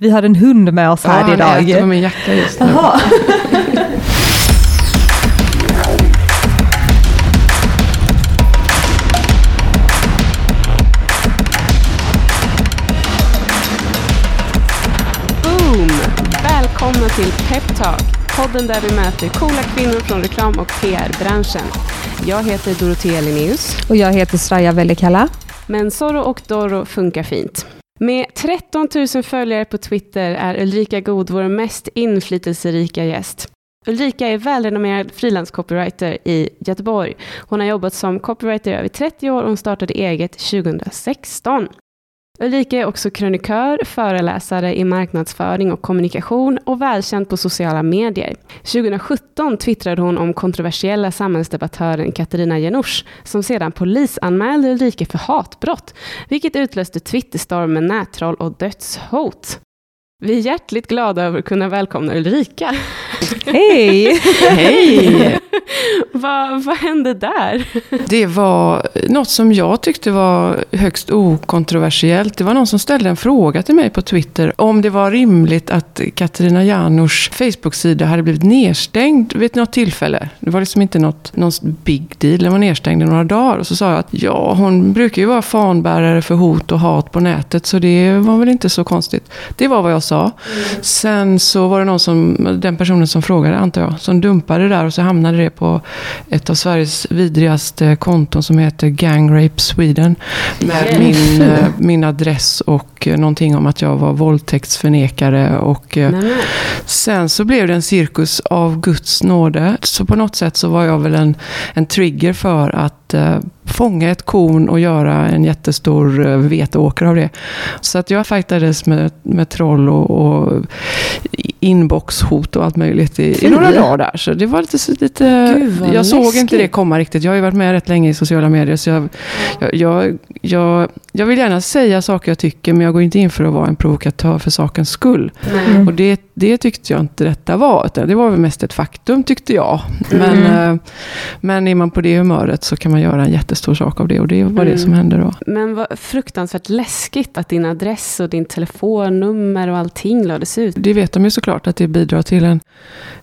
Vi har en hund med oss här ja, idag. Han äter på min jacka just nu. Boom! Välkomna till Peptalk, podden där vi möter coola kvinnor från reklam och PR-branschen. Jag heter Dorothea Linnaeus. Och jag heter Straja Vellikalla. Men Zorro och Doro funkar fint. Med 13 000 följare på Twitter är Ulrika God vår mest inflytelserika gäst. Ulrika är välrenommerad frilanscopywriter i Göteborg. Hon har jobbat som copywriter i över 30 år och hon startade eget 2016. Ulrika är också krönikör, föreläsare i marknadsföring och kommunikation och välkänd på sociala medier. 2017 twittrade hon om kontroversiella samhällsdebattören Katarina Janouch som sedan polisanmälde Ulrika för hatbrott, vilket utlöste Twitterstormen, nättroll och dödshot. Vi är hjärtligt glada över att kunna välkomna Ulrika. Hej! Hej! vad, vad hände där? Det var något som jag tyckte var högst okontroversiellt. Det var någon som ställde en fråga till mig på Twitter om det var rimligt att Katarina Janouchs Facebook-sida hade blivit nedstängd vid något tillfälle. Det var liksom inte något, någon big deal, den var nedstängd i några dagar. Och så sa jag att ja, hon brukar ju vara fanbärare för hot och hat på nätet, så det var väl inte så konstigt. Det var vad jag sa. Sen så var det någon som, den personen som frågade, antar jag, som dumpade det där och så hamnade det på ett av Sveriges vidrigaste konton som heter Gang Rape Sweden. Med min, eh, min adress och eh, någonting om att jag var våldtäktsförnekare. Och eh, Nej, sen så blev det en cirkus av Guds nåde. Så på något sätt så var jag väl en, en trigger för att eh, fånga ett korn och göra en jättestor eh, veteåker av det. Så att jag fightades med, med troll och, och inboxhot och allt möjligt i, i några dagar där. Så det var lite... lite Gud, jag såg läskigt. inte det komma riktigt. Jag har ju varit med rätt länge i sociala medier. Så jag, jag, jag, jag, jag vill gärna säga saker jag tycker, men jag går inte in för att vara en provokatör för sakens skull. Nej. Och det, det tyckte jag inte detta var. utan Det var väl mest ett faktum tyckte jag. Men, Mm. eh, men är man på det humöret så kan man göra en jättestor sak av det. Och det var Mm. det som hände då. Men vad fruktansvärt läskigt att din adress och din telefonnummer och allting lades ut. Det vet de ju såklart att det bidrar till en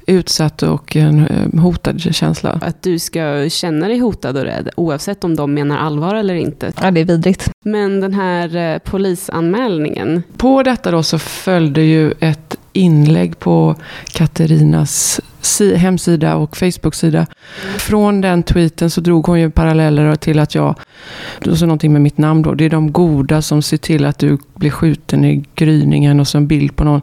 utsatt och en eh, hotad känsla. Att du ska känna dig hotad och rädd, oavsett om de menar allvar eller inte. Ja, det är vidrigt. Men den här eh, polisanmälningen, På detta då så följde ju ett inlägg på Katarinas si- hemsida och Facebook-sida. Från den tweeten så drog hon ju paralleller till att jag, och så någonting med mitt namn då, det är de goda som ser till att du blir skjuten i gryningen och så en bild på någon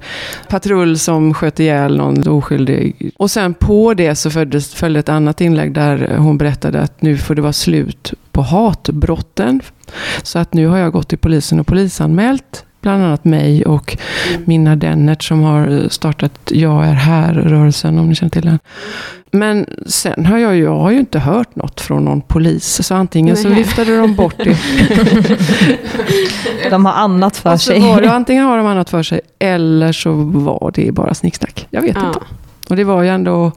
patrull som sköt ihjäl någon oskyldig. Och sen på det så följdes, följde ett annat inlägg där hon berättade att nu får det vara slut på hatbrotten. Så att nu har jag gått till polisen och polisanmält bland annat mig och Minna Dennert som har startat Jag är här-rörelsen, om ni känner till den. Men sen har jag, ju- jag har ju inte hört något från någon polis, så antingen så Nej. viftade de bort det. De har annat för och så sig. var det, antingen har de annat för sig, eller så var det bara snicksnack. Jag vet ja, inte. Och det var ju ändå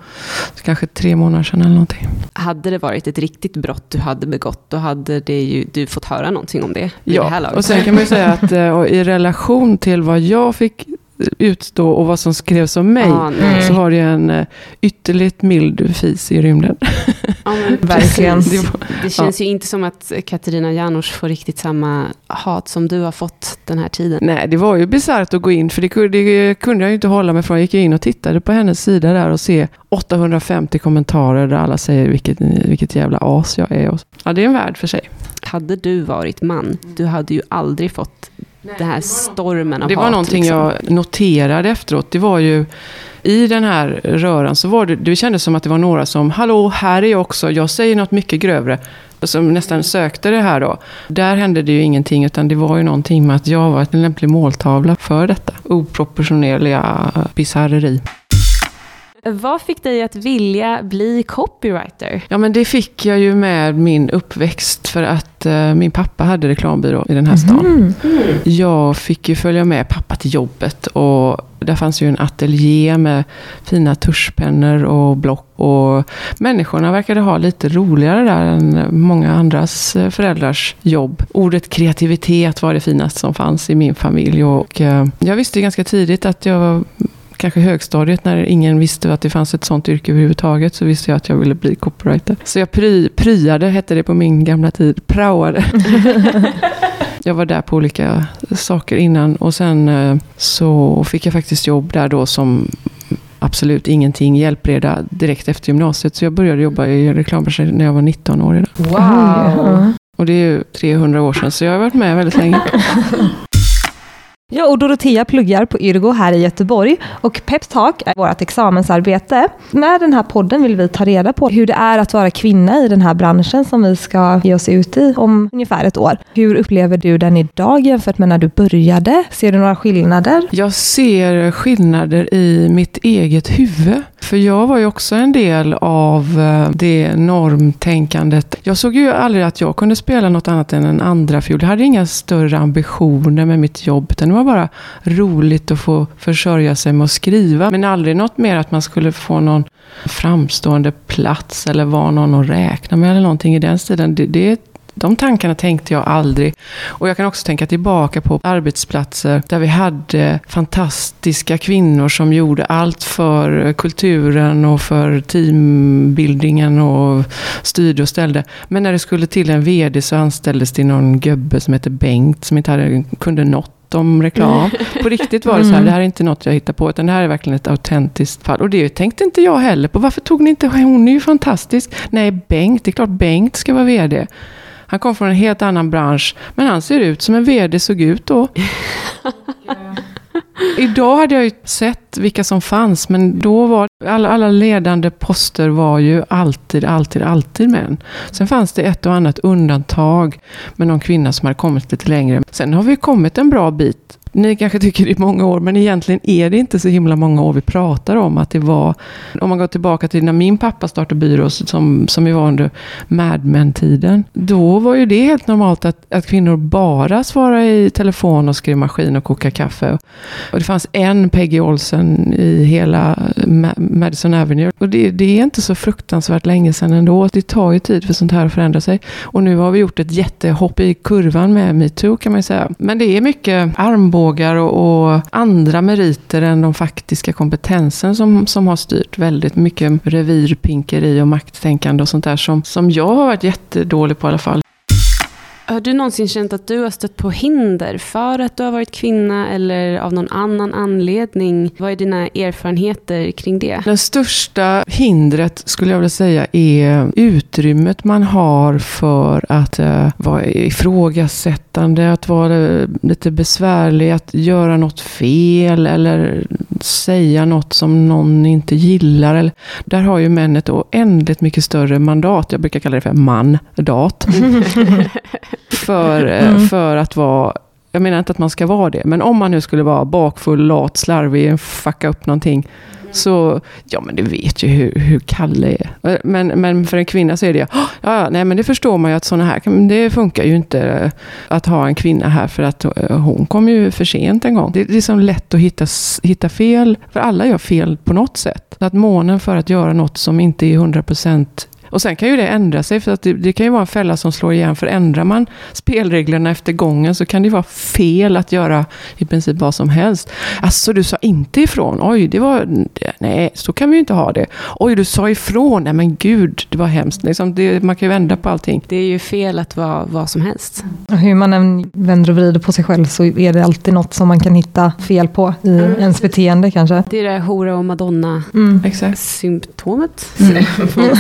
kanske tre månader sedan eller någonting. hade det varit ett riktigt brott du hade begått, då hade det ju, du fått höra någonting om det det Ja, laget. och sen kan man ju säga att eh, och i relation till vad jag fick utstå och vad som skrevs om mig, Ja, nej. så var det ju en eh, ytterligt mild fis i rymden. Ja, men Verkligen. Det var- Det känns ju inte som att Katarina Janouch får riktigt samma hat som du har fått den här tiden. Nej, det var ju bisarrt att gå in, för det kunde, det kunde jag ju inte hålla mig från. Jag gick in och tittade på hennes sida där och se 850 kommentarer där alla säger vilket, vilket jävla as jag är. Ja, det är en värld för sig. Hade du varit man, du hade ju aldrig fått den här stormen av Det var hat. någonting liksom. jag noterade efteråt. Det var ju i den här röran så var det, det kändes som att det var några som, hallå, här är jag också, jag säger något mycket grövre. Som nästan sökte det här då. Där hände det ju ingenting, utan det var ju någonting med att jag var en lämplig måltavla för detta. Oproportionerliga bisarreri. Vad fick dig att vilja bli copywriter? Ja, men det fick jag ju med min uppväxt för att eh, min pappa hade reklambyrå i den här stan. Mm. Jag fick ju följa med pappa till jobbet och Där fanns ju en ateljé med fina tuschpennor och block. Och människorna verkade ha lite roligare där än många andras eh, föräldrars jobb. Ordet kreativitet var det finaste som fanns i min familj. Och eh, jag visste ganska tidigt att jag var kanske högstadiet när ingen visste att det fanns ett sånt yrke överhuvudtaget så visste jag att jag ville bli copywriter. Så jag pry, pryade, hette det på min gamla tid, praoade. jag var där på olika saker innan och sen eh, så fick jag faktiskt jobb där då som absolut ingenting hjälpreda direkt efter gymnasiet. Så jag började jobba i reklambranschen när jag var 19 år. Idag. Wow! Och det är ju 300 år sedan, så jag har varit med väldigt länge. Jag och Dorotea pluggar på Yrgo här i Göteborg och Peptalk är vårt examensarbete. Med den här podden vill vi ta reda på hur det är att vara kvinna i den här branschen som vi ska ge oss ut i om ungefär ett år. Hur upplever du den idag jämfört med när du började? Ser du några skillnader? Jag ser skillnader i mitt eget huvud. För jag var ju också en del av eh, det normtänkandet. Jag såg ju aldrig att jag kunde spela något annat än en andra fjol. Jag hade inga större ambitioner med mitt jobb. Det var bara roligt att få försörja sig med att skriva. Men aldrig något mer att man skulle få någon framstående plats eller vara någon att räkna med eller någonting i den stilen. Det, det de tankarna tänkte jag aldrig. Och jag kan också tänka tillbaka på arbetsplatser där vi hade fantastiska kvinnor som gjorde allt för kulturen och för teambildningen och styrde och ställde. Men när det skulle till en VD så anställdes det någon gubbe som hette Bengt som inte hade, kunde något om reklam. På riktigt var det så här, mm. det här är inte något jag hittar på, utan det här är verkligen ett autentiskt fall. Och det tänkte inte jag heller på. Varför tog ni inte, hon är ju fantastisk. Nej, Bengt, det är klart Bengt ska vara VD. Han kom från en helt annan bransch, men han ser ut som en VD såg ut då. Idag hade jag ju sett vilka som fanns, men då var alla, alla ledande poster var ju alltid, alltid, alltid män. Sen fanns det ett och annat undantag med någon kvinna som hade kommit lite längre. Sen har vi kommit en bra bit ni kanske tycker det är många år, men egentligen är det inte så himla många år vi pratar om. Att det var, om man går tillbaka till när min pappa startade byrå, som, som vi var under Mad Men-tiden. Då var ju det helt normalt att, att kvinnor bara svarade i telefon och skrev maskin och kokade kaffe. Och det fanns en Peggy Olsen i hela Madison Avenue. Och det, det är inte så fruktansvärt länge sedan ändå. Det tar ju tid för sånt här att förändra sig. Och nu har vi gjort ett jättehopp i kurvan med metoo kan man ju säga. Men det är mycket armbågar förmågor och, och, andra meriter än de faktiska kompetensen som, som har styrt väldigt mycket revirpinkeri och makttänkande och sånt där som, som jag har varit jättedålig på i alla fall. Har du någonsin känt att du har stött på hinder för att du har varit kvinna eller av någon annan anledning? Vad är dina erfarenheter kring det? Det största hindret skulle jag vilja säga är utrymmet man har för att uh, vara ifrågasättande, att vara eh, lite besvärlig, att göra något fel eller säga något som någon inte gillar. Eller, där har ju män ett oändligt mycket större mandat. Jag brukar kalla det för mandat. för, eh, mm. för att vara jag menar inte att man ska vara det, men om man nu skulle vara bakfull, lat, slarvig, fucka upp någonting. Så, ja men det vet ju hur, hur Kalle är. Eh, men, men för en kvinna så är det, ja, nej men det förstår man ju att sådana här, det funkar ju inte eh, att ha en kvinna här för att eh, hon kom ju för sent en gång. Det är liksom lätt att hitta, hitta fel, för alla gör fel på något sätt. Att månen för att göra något som inte är 100% och sen kan ju det ändra sig, för att det, det, kan ju vara en fälla som slår igen. För ändrar man spelreglerna efter gången så kan det vara fel att göra i princip vad som helst. Alltså, du sa inte ifrån. Oj, det var... Nej, så kan vi ju inte ha det. Oj, du sa ifrån. Nej, men gud, det var hemskt. Liksom, det, man kan ju vända på allting. Det är ju fel att vara vad som helst. hur man än vänder och vrider på sig själv så är det alltid något som man kan hitta fel på i mm. ens beteende kanske. Det är det hora och madonna-symptomet. Mm. Mm.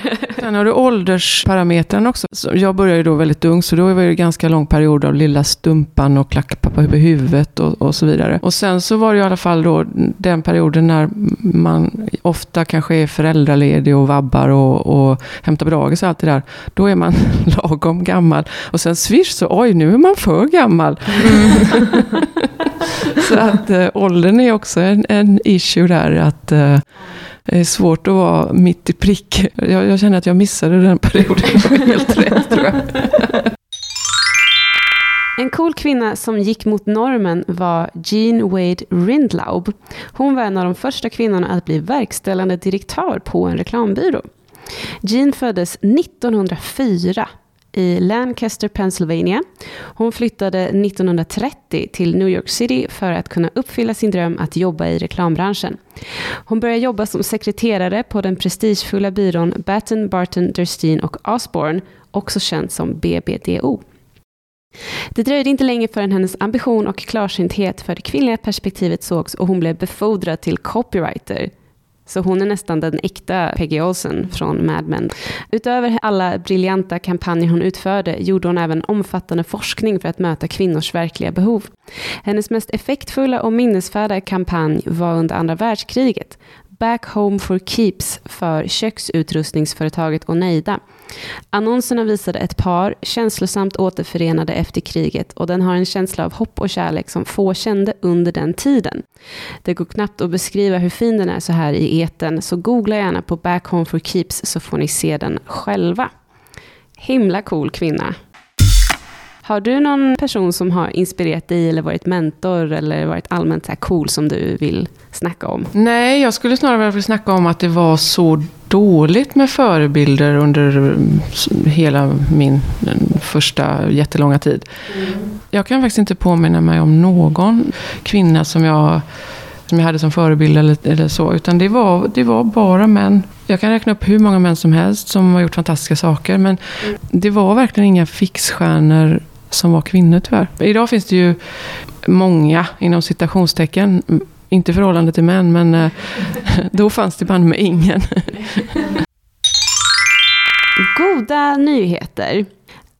Sen har du åldersparametern också. Jag började ju då väldigt ung, så då var det ganska lång period av lilla stumpan och klackpappa över huvudet och, och, så vidare. Och sen så var det i alla fall då den perioden när man ofta kanske är föräldraledig och vabbar och, och hämtar dagis och allt det där. Då är man lagom gammal. Och sen swish så, oj nu är man för gammal. Mm. så att äh, åldern är också en, en issue där. att äh, det är svårt att vara mitt i prick. Jag, jag känner att jag missade den perioden helt rätt tror jag. En cool kvinna som gick mot normen var Jean Wade Rindlaub. Hon var en av de första kvinnorna att bli verkställande direktör på en reklambyrå. Jean föddes 1904 i Lancaster, Pennsylvania. Hon flyttade 1930 till New York City för att kunna uppfylla sin dröm att jobba i reklambranschen. Hon började jobba som sekreterare på den prestigefulla byrån Batten, Barton, Durstin och Osborne, också känd som BBDO. Det dröjde inte länge förrän hennes ambition och klarsynthet för det kvinnliga perspektivet sågs och hon blev befordrad till copywriter. Så hon är nästan den äkta Peggy Olsen från Mad Men. Utöver alla briljanta kampanjer hon utförde gjorde hon även omfattande forskning för att möta kvinnors verkliga behov. Hennes mest effektfulla och minnesvärda kampanj var under andra världskriget. Back Home for Keeps för köksutrustningsföretaget Oneida. Annonserna visade ett par känslosamt återförenade efter kriget och den har en känsla av hopp och kärlek som få kände under den tiden. Det går knappt att beskriva hur fin den är så här i eten så googla gärna på Back Home for Keeps så får ni se den själva. Himla cool kvinna. Har du någon person som har inspirerat dig eller varit mentor eller varit allmänt så cool som du vill snacka om? Nej, jag skulle snarare vilja snacka om att det var så dåligt med förebilder under hela min första jättelånga tid. Mm. Jag kan faktiskt inte påminna mig om någon kvinna som jag, som jag hade som förebild eller, eller så. Utan det var, det var bara män. Jag kan räkna upp hur många män som helst som har gjort fantastiska saker. Men mm. det var verkligen inga fixstjärnor som var kvinnor tyvärr. Idag finns det ju många, inom citationstecken, inte förhållande till män, men eh, då fanns det band med ingen. Goda nyheter.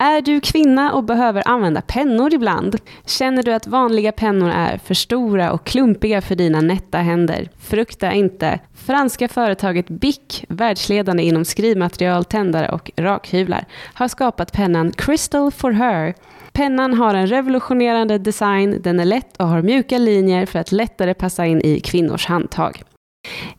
Är du kvinna och behöver använda pennor ibland? Känner du att vanliga pennor är för stora och klumpiga för dina nätta händer? Frukta inte. Franska företaget Bic, världsledande inom skrivmaterial, tändare och rakhyvlar, har skapat pennan Crystal for Her Pennan har en revolutionerande design, den är lätt och har mjuka linjer för att lättare passa in i kvinnors handtag.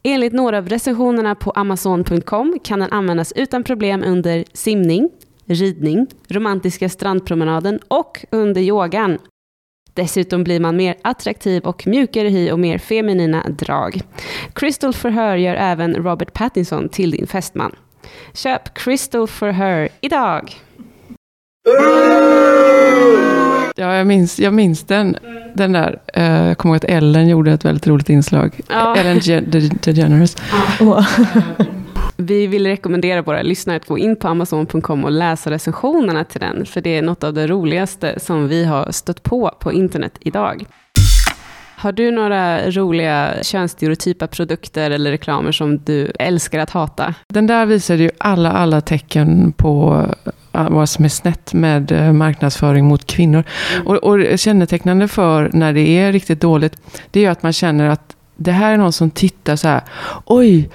Enligt några av recensionerna på Amazon.com kan den användas utan problem under simning, ridning, romantiska strandpromenaden och under yogan. Dessutom blir man mer attraktiv och mjukare hy och mer feminina drag. Crystal for Her gör även Robert Pattinson till din fästman. Köp Crystal for Her idag! Ja, jag minns, jag minns den. Den där, uh, jag kommer ihåg att Ellen gjorde ett väldigt roligt inslag. Ja. Ellen DeGeneres. Ja. Vi vill rekommendera våra lyssnare att gå in på Amazon.com och läsa recensionerna till den, för det är något av det roligaste som vi har stött på på internet idag. Har du några roliga könsstereotypa produkter eller reklamer som du älskar att hata? Den där visade ju alla, alla tecken på vad som är snett med äh, marknadsföring mot kvinnor. Mm. Och, och kännetecknande för när det är riktigt dåligt, det är ju att man känner att det här är någon som tittar så här, oj,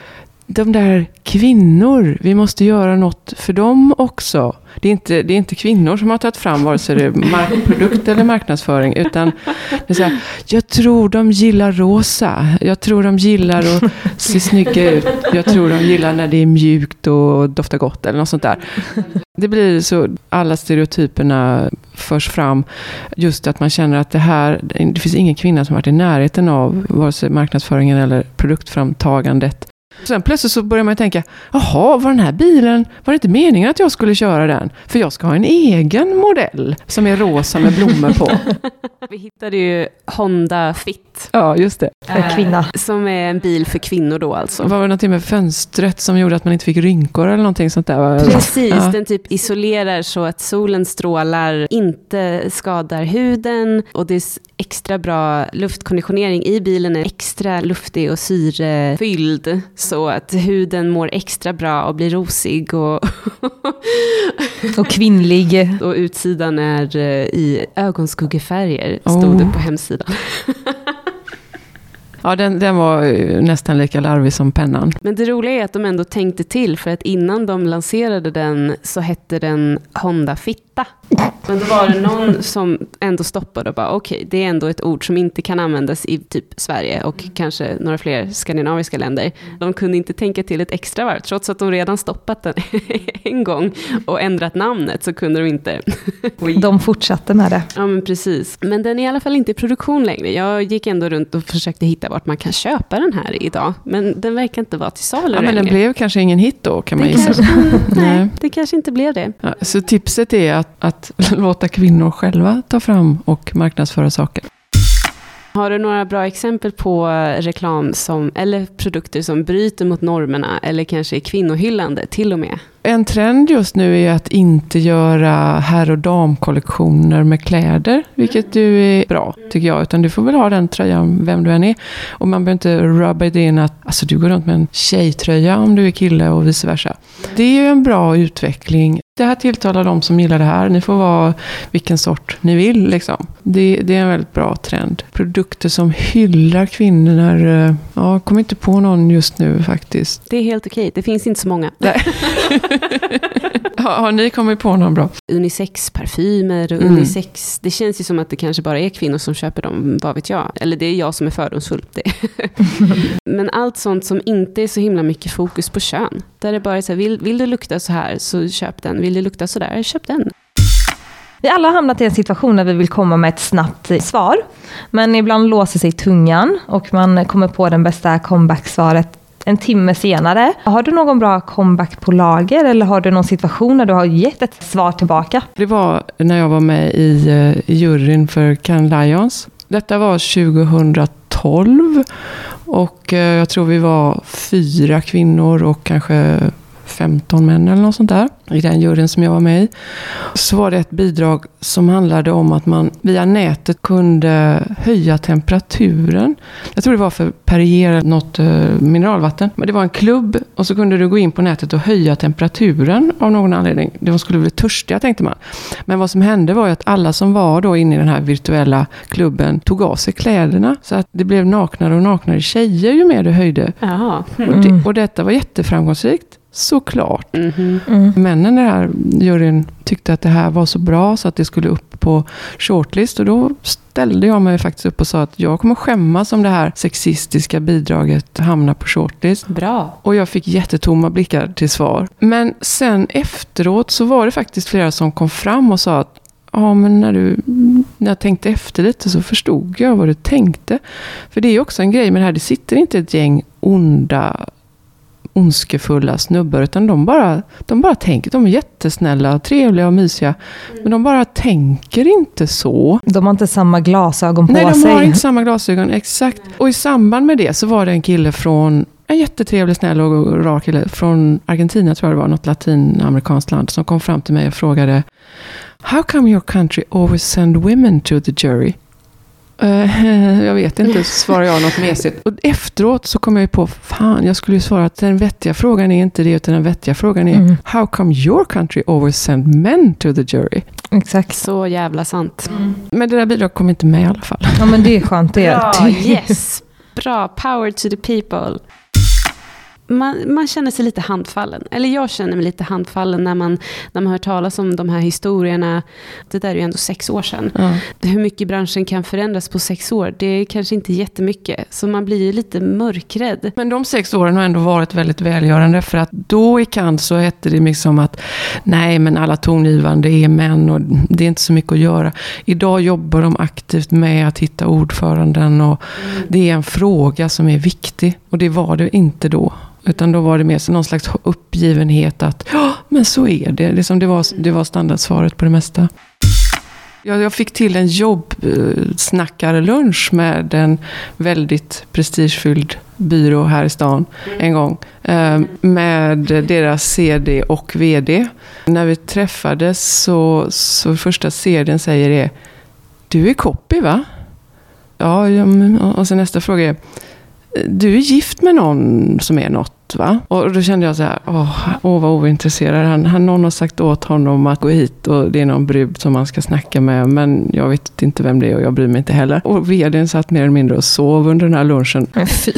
de där kvinnor, vi måste göra något för dem också. Det är inte, det är inte kvinnor som har tagit fram vare sig det är produkt eller marknadsföring, utan det är så här, jag tror de gillar rosa, jag tror de gillar att se snygga ut, jag tror de gillar när det är mjukt och doftar gott eller något sånt där. Det blir så, alla stereotyperna förs fram, just att man känner att det här, det finns ingen kvinna som varit i närheten av vare sig marknadsföringen eller produktframtagandet Sen plötsligt så börjar man tänka, jaha, var den här bilen, var det inte meningen att jag skulle köra den? För jag ska ha en egen modell som är rosa med blommor på. Vi hittade ju Honda Fit. Ja, just det. För kvinna. Som är en bil för kvinnor då alltså. Var det någonting med fönstret som gjorde att man inte fick rynkor eller någonting sånt där? Precis, ja. den typ isolerar så att solens strålar inte skadar huden och det är extra bra luftkonditionering i bilen är extra luftig och syrefylld så att huden mår extra bra och blir rosig och, och kvinnlig. Och utsidan är eh, i ögonskuggefärger, stod oh. det på hemsidan. Ja, den, den var eh, nästan lika larvig som pennan. Men det roliga är att de ändå tänkte till, för att innan de lanserade den så hette den Honda Fitta. Men då var det någon som ändå stoppade och bara, okej, okay, det är ändå ett ord som inte kan användas i typ Sverige och kanske några fler skandinaviska länder. De kunde inte tänka till ett extra varv, trots att de redan stoppat den en gång och ändrat namnet så kunde de inte. de fortsatte med det. Ja, men precis. Men den är i alla fall inte i produktion längre. Jag gick ändå runt och försökte hitta vart man kan köpa den här idag, men den verkar inte vara till salu ja, men Den blev kanske ingen hit då, kan man gissa. nej, det kanske inte blev det. Ja, så tipset är att, att låta kvinnor själva ta fram och marknadsföra saker. Har du några bra exempel på eh, reklam som, eller produkter som bryter mot normerna eller kanske är kvinnohyllande till och med? En trend just nu är att inte göra herr och damkollektioner med kläder, vilket ju är bra tycker jag. Utan du får väl ha den tröjan vem du än är. Och man behöver inte rubba det in att alltså, du går runt med en tjejtröja om du är kille och vice versa. Det är ju en bra utveckling. Det här tilltalar de som gillar det här. Ni får vara vilken sort ni vill. Liksom. Det, det är en väldigt bra trend. Produkter som hyllar kvinnor. Eh, ja, jag kommer inte på någon just nu faktiskt. Det är helt okej. Det finns inte så många. har, har, ni kommit på någon bra? Unisex-parfymer och mm. unisex. Det känns ju som att det kanske bara är kvinnor som köper dem, vad vet jag. Eller det är jag som är fördomsfull. Men allt sånt som inte är så himla mycket fokus på kön. Där det bara är så här, vill, vill du lukta så här så köp den. Vill du lukta så där, köp den. Vi alla har hamnat i en situation där vi vill komma med ett snabbt svar. Men ibland låser sig tungan och man kommer på den bästa comeback-svaret en timme senare. Har du någon bra comeback på lager eller har du någon situation där du har gett ett svar tillbaka? Det var när jag var med i, eh, juryn för Can Lions. Detta var 2012 och eh, jag tror vi var fyra kvinnor och kanske 15 män eller något sånt där. I den juryn som jag var med i. Så var det ett bidrag som handlade om att man via nätet kunde höja temperaturen. Jag tror det var för Perrier, något uh, mineralvatten. Men det var en klubb och så kunde du gå in på nätet och höja temperaturen av någon anledning. De skulle bli törstiga tänkte man. Men vad som hände var ju att alla som var då inne i den här virtuella klubben tog av sig kläderna. Så att det blev naknare och naknare tjejer ju mer du höjde. Mm. Och, det, och detta var jätteframgångsrikt. Såklart. Mm -hmm. mm. Männen i den här juryn tyckte att det här var så bra så att det skulle upp på shortlist. Och då ställde jag mig faktiskt upp och sa att jag kommer skämmas om det här sexistiska bidraget hamnar på shortlist. Bra. Och jag fick jättetomma blickar till svar. Men sen efteråt så var det faktiskt flera som kom fram och sa att Ja, men när, du, när jag tänkte efter lite så förstod jag vad du tänkte. För det är också en grej med det här, det sitter inte ett gäng onda ondskefulla snubbar, utan de bara, de bara tänker. De är jättesnälla, och trevliga och mysiga. Mm. Men de bara tänker inte så. De har inte samma glasögon på Nej, sig. Nej, de har inte samma glasögon. Exakt. Och i samband med det så var det en kille från en jättetrevlig, snäll och rar kille från Argentina, tror jag det var, något latinamerikanskt land, som kom fram till mig och frågade How come your country always send women to the jury? Uh, jag vet inte, svarar jag något mesigt. Och efteråt så kom jag ju på, fan, jag skulle ju svara att den vettiga frågan är inte det, utan den vettiga frågan är, mm. how come your country always send men to the jury? Exakt. Så jävla sant. Mm. Men det där bidraget kom inte med i alla fall. Ja, men det är skönt. Det är. Bra, yes. Bra, power to the people man, man, känner sig lite handfallen. Eller jag känner mig lite handfallen när man, när man hör talas om de här historierna. Det där är ju ändå sex år sedan. Ja. Hur mycket branschen kan förändras på sex år, det är kanske inte jättemycket. Så man blir ju lite mörkrädd. Men de sex åren har ändå varit väldigt välgörande. För att då i Cannes så hette det liksom att nej, men alla tongivande är män och det är inte så mycket att göra. Idag jobbar de aktivt med att hitta ordföranden och mm. det är en fråga som är viktig. Och det var det inte då. Utan då var det mer någon slags uppgivenhet att ja, men så är det. Liksom det, var, det var standardsvaret på det mesta. Jag, jag fick till en jobbsnackarlunch med en väldigt prestigefylld byrå här i stan en gång. Eh, med deras CD och VD. När vi träffades så, så första CDn säger det Du är copy va? Ja, och sen nästa fråga är du är gift med någon som är något Va? Och då kände jag så här, åh, åh vad ointresserad. Han, han, någon har sagt åt honom att gå hit och det är någon brud som man ska snacka med. Men jag vet inte vem det är och jag bryr mig inte heller. Och vdn satt mer eller mindre och sov under den här lunchen. Men fy.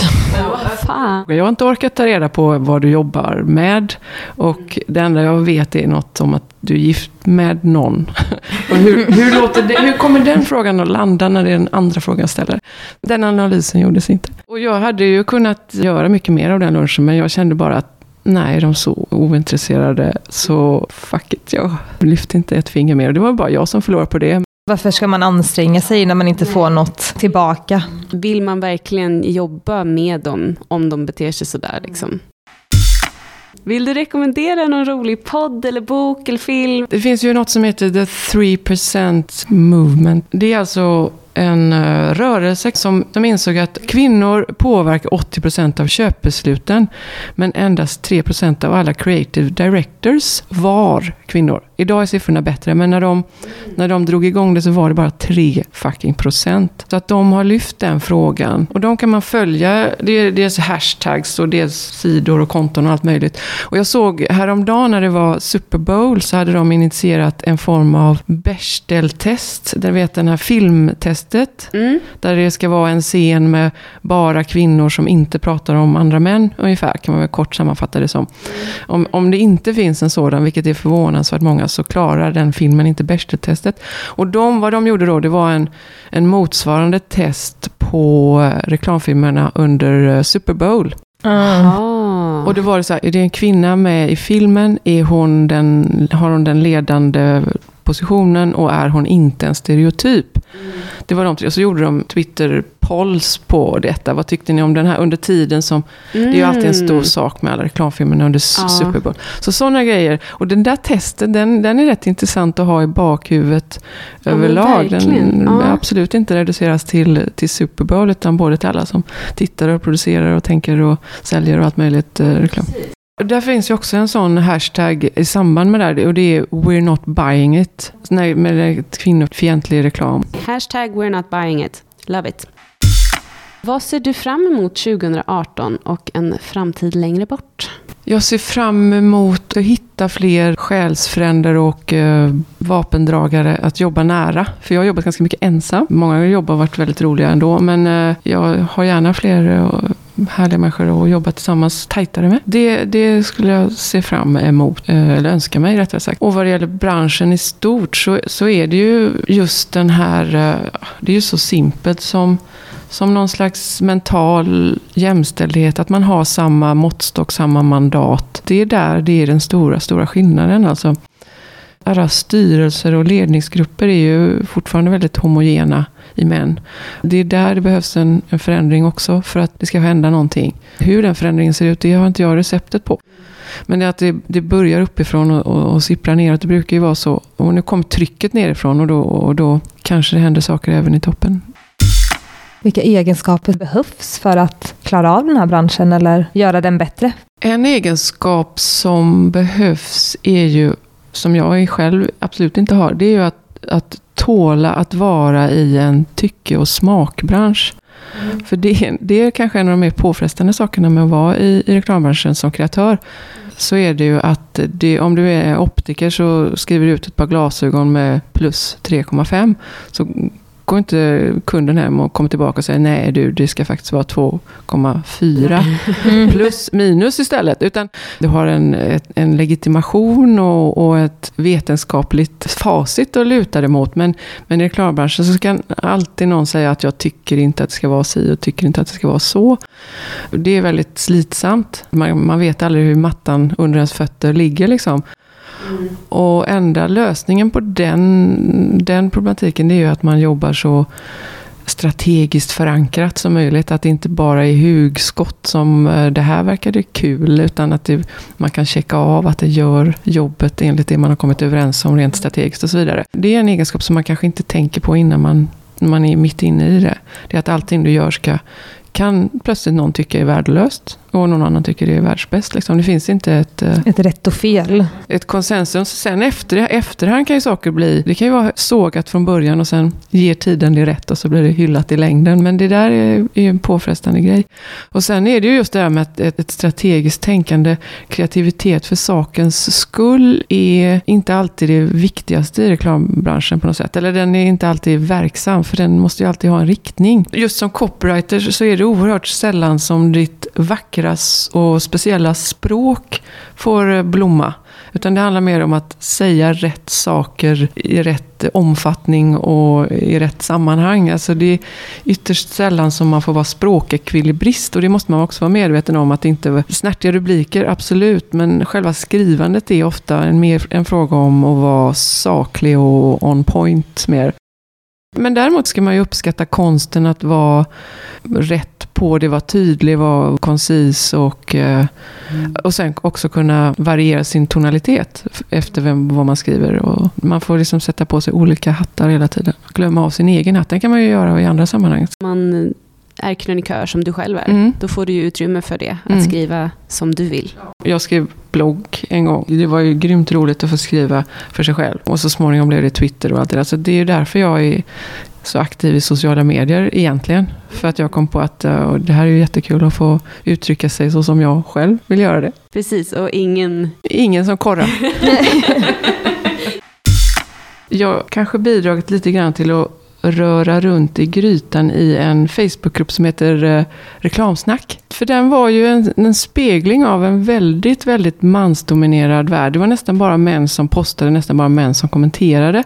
Fan. Jag har inte orkat ta reda på vad du jobbar med. Och det enda jag vet är något om att du är gift med någon. Och hur, hur, låter det, hur kommer den frågan att landa när det är den andra frågan jag ställer? Den analysen gjordes inte. Och jag hade ju kunnat göra mycket mer av den lunchen, men jag kände bara att nej, de är så ointresserade, så fuck it, jag lyfte inte ett finger mer. Det var bara jag som förlorade på det. Varför ska man anstränga sig när man inte får något tillbaka? Vill man verkligen jobba med dem om de beter sig sådär liksom? Vill du rekommendera någon rolig podd eller bok eller film? Det finns ju något som heter The 3% Movement. Det är alltså en eh, rörelse som, som insåg att kvinnor påverkar 80% av köpbesluten. Men endast 3% av alla creative directors var kvinnor. Idag är siffrorna bättre, men när de, när de drog igång det så var det bara 3 fucking procent. Så att de har lyft den frågan. Och de kan man följa. Det är dels hashtags och dels sidor och konton och allt möjligt. Och jag såg häromdagen när det var Super Bowl så hade de initierat en form av Bechdel-test. Där vet den här filmtestet. Mm. Där det ska vara en scen med bara kvinnor som inte pratar om andra män. Ungefär kan man väl kort sammanfatta det som. Om, om det inte finns en sådan, vilket är förvånansvärt många, så klarar den filmen inte Bechdel-testet. Och de, vad de gjorde då, det var en, en motsvarande test på eh, reklamfilmerna under eh, Super Bowl. Ah. Och det var det så här, är det en kvinna med i filmen? Är hon den, har hon den ledande positionen och är hon inte en stereotyp? Det var de tre. Och så gjorde de Twitter-polls på detta. Vad tyckte ni om den här under tiden som... Det är ju alltid en stor sak med alla reklamfilmerna under Ja. Super Bowl. Så sådana grejer. Och den där testen, den, den är rätt intressant att ha i bakhuvudet Ja, överlag. Den Ja. absolut inte reduceras till, till Super Bowl, utan både till alla som tittar och producerar och tänker och säljer och allt möjligt eh, reklam. Där finns ju också en sån hashtag i samband med det här och det är We're not buying it. Nej, med kvinnofientlig reklam. Hashtag we're not buying it. Love it. Vad ser du fram emot 2018 och en framtid längre bort? Jag ser fram emot att hitta fler själsfränder och eh, vapendragare att jobba nära. För jag har jobbat ganska mycket ensam. Många jobb har varit väldigt roliga ändå. Men eh, jag har gärna fler eh, härliga människor att jobba tillsammans tajtare med. Det, det skulle jag se fram emot, eh, eller önska mig rättare sagt. Och vad det gäller branschen i stort så, så är det ju just den här, eh, det är ju så simpelt som som någon slags mental jämställdhet, att man har samma måttstock, samma mandat. Det är där det är den stora, stora skillnaden. Alltså, alla styrelser och ledningsgrupper är ju fortfarande väldigt homogena i män. Det är där det behövs en, en förändring också för att det ska hända någonting. Hur den förändringen ser ut, det har inte jag receptet på. Men det är att det, det börjar uppifrån och, och, och sipprar neråt. Det brukar ju vara så. Och nu kommer trycket nerifrån och då, och då kanske det händer saker även i toppen. Vilka egenskaper behövs för att klara av den här branschen eller göra den bättre? En egenskap som behövs är ju, som jag själv absolut inte har, det är ju att, att tåla att vara i en tycke och smakbransch. För det, det är kanske en av de mer påfrestande sakerna med att vara i, i reklambranschen som kreatör. Så är det ju att det, om du är optiker så skriver du ut ett par glasögon med plus 3,5. Så går inte kunden hem och kommer tillbaka och säger nej du, det ska faktiskt vara 2,4 plus minus istället. Utan du har en, en legitimation och, och ett vetenskapligt facit att luta dig mot. Men, men i reklambranschen så kan alltid någon säga att jag tycker inte att det ska vara si och tycker inte att det ska vara så. Det är väldigt slitsamt. Man, man vet aldrig hur mattan under ens fötter ligger liksom. Och enda lösningen på den, den problematiken det är ju att man jobbar så strategiskt förankrat som möjligt. Att det inte bara är hugskott som eh, det här verkade kul, utan att det, man kan checka av att det gör jobbet enligt det man har kommit överens om rent strategiskt och så vidare. Det är en egenskap som man kanske inte tänker på innan man, man är mitt inne i det. Det är att allting du gör ska kan plötsligt någon tycka är värdelöst. Och någon annan tycker det är världsbäst. Liksom. Det finns inte ett, eh, Ett rätt och fel. ett konsensus. Sen efter, efterhand kan ju saker bli, det kan ju vara sågat från början och sen ger tiden det rätt och så blir det hyllat i längden. Men det där är är ju en påfrestande grej. Och sen är det ju just det här med att ett, ett strategiskt tänkande, kreativitet för sakens skull är inte alltid det viktigaste i reklambranschen på något sätt. Eller den är inte alltid verksam, för den måste ju alltid ha en riktning. Just som copywriter så är det oerhört sällan som ditt vackra och speciella språk får eh, blomma. Utan det handlar mer om att säga rätt saker i rätt omfattning och i rätt sammanhang. Alltså det är ytterst sällan som man får vara språkekvilibrist och det måste man också vara medveten om. att inte Snärtiga rubriker, absolut, men själva skrivandet är ofta en, mer en fråga om att vara saklig och on point mer. Men däremot ska man ju uppskatta konsten att vara rätt på det, vara tydlig, vara koncis och, mm. och sen också kunna variera sin tonalitet efter vem, vad man skriver. Och man får liksom sätta på sig olika hattar hela tiden. Glömma av sin egen hatt, den kan man ju göra i andra sammanhang. Man är krönikör som du själv är, mm. då får du ju utrymme för det, att mm. skriva som du vill. Jag skrev blogg en gång. Det var ju grymt roligt att få skriva för sig själv. Och så småningom blev det Twitter och allt det där. Så det är ju därför jag är så aktiv i sociala medier egentligen. För att jag kom på att uh, det här är ju jättekul att få uttrycka sig så som jag själv vill göra det. Precis, och ingen... Ingen som korrar. jag kanske bidragit lite grann till att röra runt i grytan i en Facebookgrupp som heter eh, Reklamsnack. För den var ju en, en, spegling av en väldigt, väldigt mansdominerad värld. Det var nästan bara män som postade, nästan bara män som kommenterade.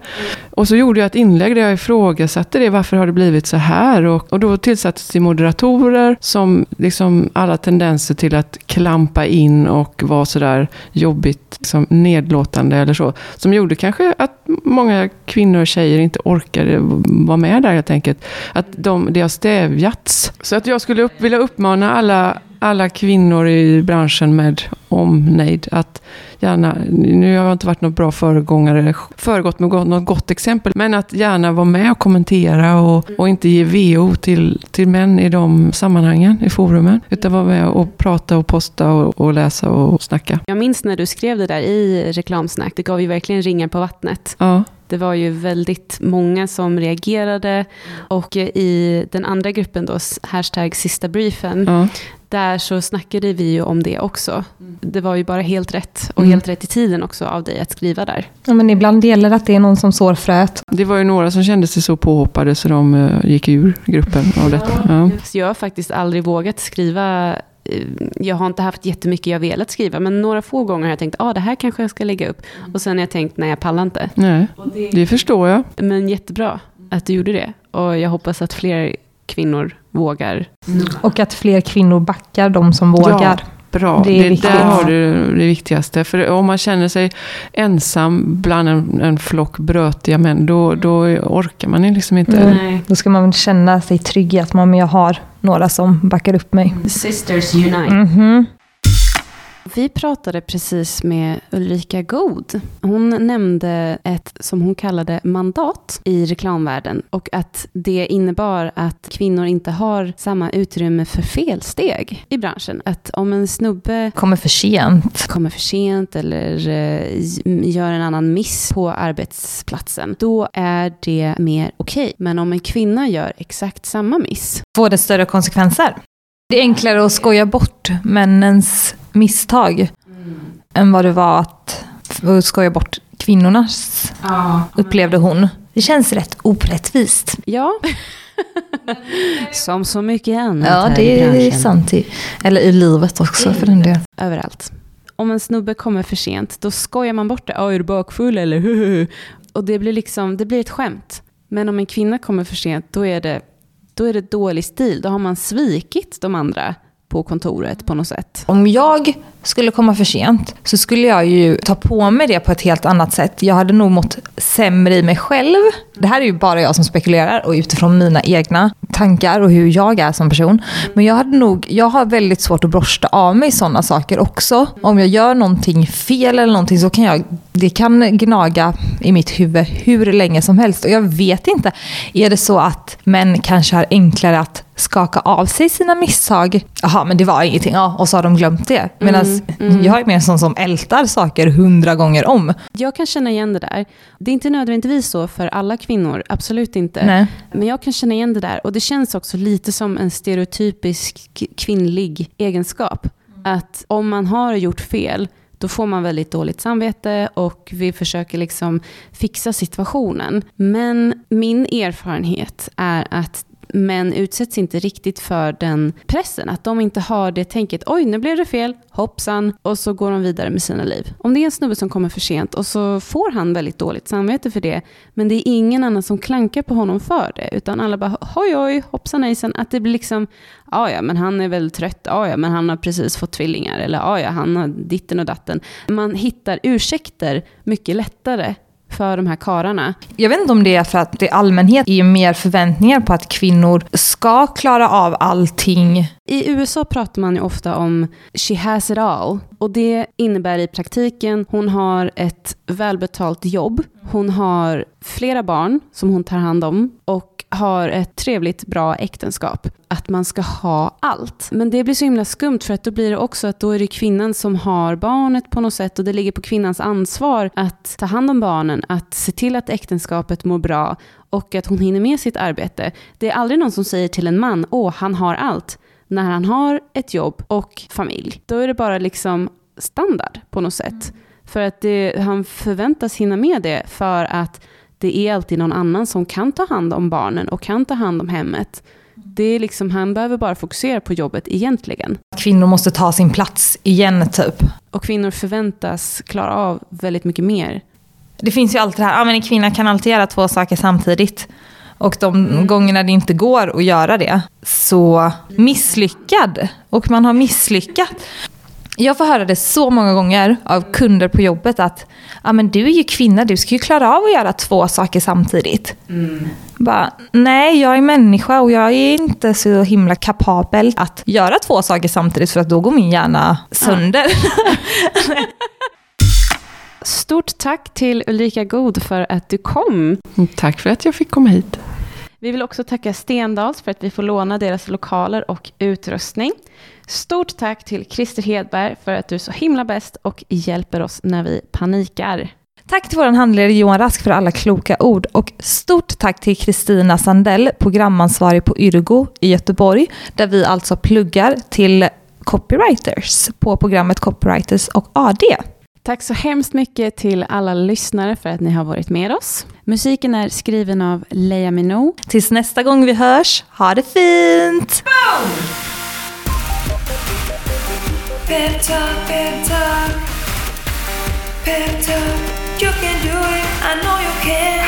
Och så gjorde jag ett inlägg där jag ifrågasatte det. Varför har det blivit så här? Och, och då tillsattes det moderatorer som liksom alla tendenser till att klampa in och vara sådär jobbigt liksom nedlåtande eller så. Som gjorde kanske att många kvinnor och tjejer inte orkade vara med där helt enkelt. Att de, det har stävjats. Så att jag skulle upp, vilja uppmana alla, uh, alla kvinnor i branschen med omnejd att gärna, nu har jag inte varit någon bra föregångare, föregått med något gott exempel, men att gärna vara med och kommentera och, och inte ge VO till, till män i de sammanhangen, i forumen, utan vara med och prata och posta och, och läsa och snacka. Jag minns när du skrev det där i reklamsnack, det gav ju verkligen ringar på vattnet. Ja. Det var ju väldigt många som reagerade och i den andra gruppen då, hashtag sista briefen, ja. Där så snackade vi ju om det också. Det var ju bara helt rätt och mm. helt rätt i tiden också av dig att skriva där. Ja, men ibland gäller det att det är någon som sår fröet. Det var ju några som kände sig så påhoppade så de uh, gick ur gruppen av detta. Ja. Jag har faktiskt aldrig vågat skriva Eh, jag har inte haft jättemycket jag velat skriva, men några få gånger har jag tänkt, ah, det här kanske jag ska lägga upp. Och sen har jag tänkt, nej jag pallar inte. Nej, det förstår jag. Men jättebra att du gjorde det. Och jag hoppas att fler kvinnor vågar. Och att fler kvinnor backar de som vågar. Ja. Bra, det, det där har du det viktigaste. För om man känner sig ensam bland en, en flock brötiga män, då, då orkar man liksom inte. Nej. Då ska man känna sig trygg i att man, jag har några som backar upp mig. Sisters unite. Mm -hmm. Vi pratade precis med Ulrika God. Hon nämnde ett, som hon kallade mandat i reklamvärlden och att det innebar att kvinnor inte har samma utrymme för felsteg i branschen. Att om en snubbe kommer för sent, kommer för sent eller uh, gör en annan miss på arbetsplatsen, då är det mer okej. Okay. Men om en kvinna gör exakt samma miss, får det större konsekvenser. Det är enklare att skoja bort männens misstag mm. än vad det var att skoja bort kvinnornas, ja. upplevde hon. Det känns rätt orättvist. Ja. Som så mycket annat Ja, det är sant. I, eller i livet också för den delen. Överallt. Om en snubbe kommer för sent, då skojar man bort det. är du bakfull eller? Och det blir liksom, det blir ett skämt. Men om en kvinna kommer för sent, då är det då är det dålig stil. Då har man svikit de andra på kontoret på något sätt. Om jag skulle komma för sent så skulle jag ju ta på mig det på ett helt annat sätt. Jag hade nog mått sämre i mig själv. Det här är ju bara jag som spekulerar och utifrån mina egna tankar och hur jag är som person. Men jag, hade nog, jag har väldigt svårt att borsta av mig sådana saker också. Om jag gör någonting fel eller någonting så kan jag, det kan gnaga i mitt huvud hur länge som helst. Och jag vet inte, är det så att män kanske har enklare att skaka av sig sina misstag. Jaha, men det var ingenting. Ja, och så har de glömt det. Medan mm, mm. jag är mer en sån som ältar saker hundra gånger om. Jag kan känna igen det där. Det är inte nödvändigtvis så för alla kvinnor, absolut inte. Nej. Men jag kan känna igen det där. Och det känns också lite som en stereotypisk kvinnlig egenskap. Att om man har gjort fel, då får man väldigt dåligt samvete och vi försöker liksom fixa situationen. Men min erfarenhet är att men utsätts inte riktigt för den pressen. Att de inte har det tänket, oj nu blev det fel, hoppsan, och så går de vidare med sina liv. Om det är en snubbe som kommer för sent och så får han väldigt dåligt samvete för det, men det är ingen annan som klankar på honom för det, utan alla bara oj oj, hoppsan hejsan, att det blir liksom, ja ja, men han är väl trött, ja ja, men han har precis fått tvillingar, eller ja ja, han har ditten och datten. Man hittar ursäkter mycket lättare för de här kararna. Jag vet inte om det är för att det i allmänhet är mer förväntningar på att kvinnor ska klara av allting. I USA pratar man ju ofta om she has it all. Och det innebär i praktiken, hon har ett välbetalt jobb, hon har flera barn som hon tar hand om och har ett trevligt, bra äktenskap. Att man ska ha allt. Men det blir så himla skumt för att då blir det också att då är det kvinnan som har barnet på något sätt och det ligger på kvinnans ansvar att ta hand om barnen, att se till att äktenskapet mår bra och att hon hinner med sitt arbete. Det är aldrig någon som säger till en man, åh, han har allt. När han har ett jobb och familj, då är det bara liksom standard på något sätt. För att det, han förväntas hinna med det för att det är alltid någon annan som kan ta hand om barnen och kan ta hand om hemmet. Det är liksom, han behöver bara fokusera på jobbet egentligen. Kvinnor måste ta sin plats igen typ. Och kvinnor förväntas klara av väldigt mycket mer. Det finns ju alltid det här, ja men en kvinna kan alltid göra två saker samtidigt. Och de mm. gångerna det inte går att göra det, så misslyckad. Och man har misslyckats. Jag får höra det så många gånger av kunder på jobbet att ah, men du är ju kvinna, du ska ju klara av att göra två saker samtidigt. Mm. Bara, nej, jag är människa och jag är inte så himla kapabel att göra två saker samtidigt för att då går min hjärna sönder. Ja. Stort tack till Ulrika God för att du kom. Tack för att jag fick komma hit. Vi vill också tacka Stendals för att vi får låna deras lokaler och utrustning. Stort tack till Christer Hedberg för att du är så himla bäst och hjälper oss när vi panikar. Tack till vår handledare Johan Rask för alla kloka ord och stort tack till Kristina Sandell, programansvarig på Yrgo i Göteborg, där vi alltså pluggar till copywriters på programmet Copywriters och AD. Tack så hemskt mycket till alla lyssnare för att ni har varit med oss. Musiken är skriven av Leia Minou. Tills nästa gång vi hörs, ha det fint! Boom! Pep talk, pep talk, pep talk. You can do it, I know you can.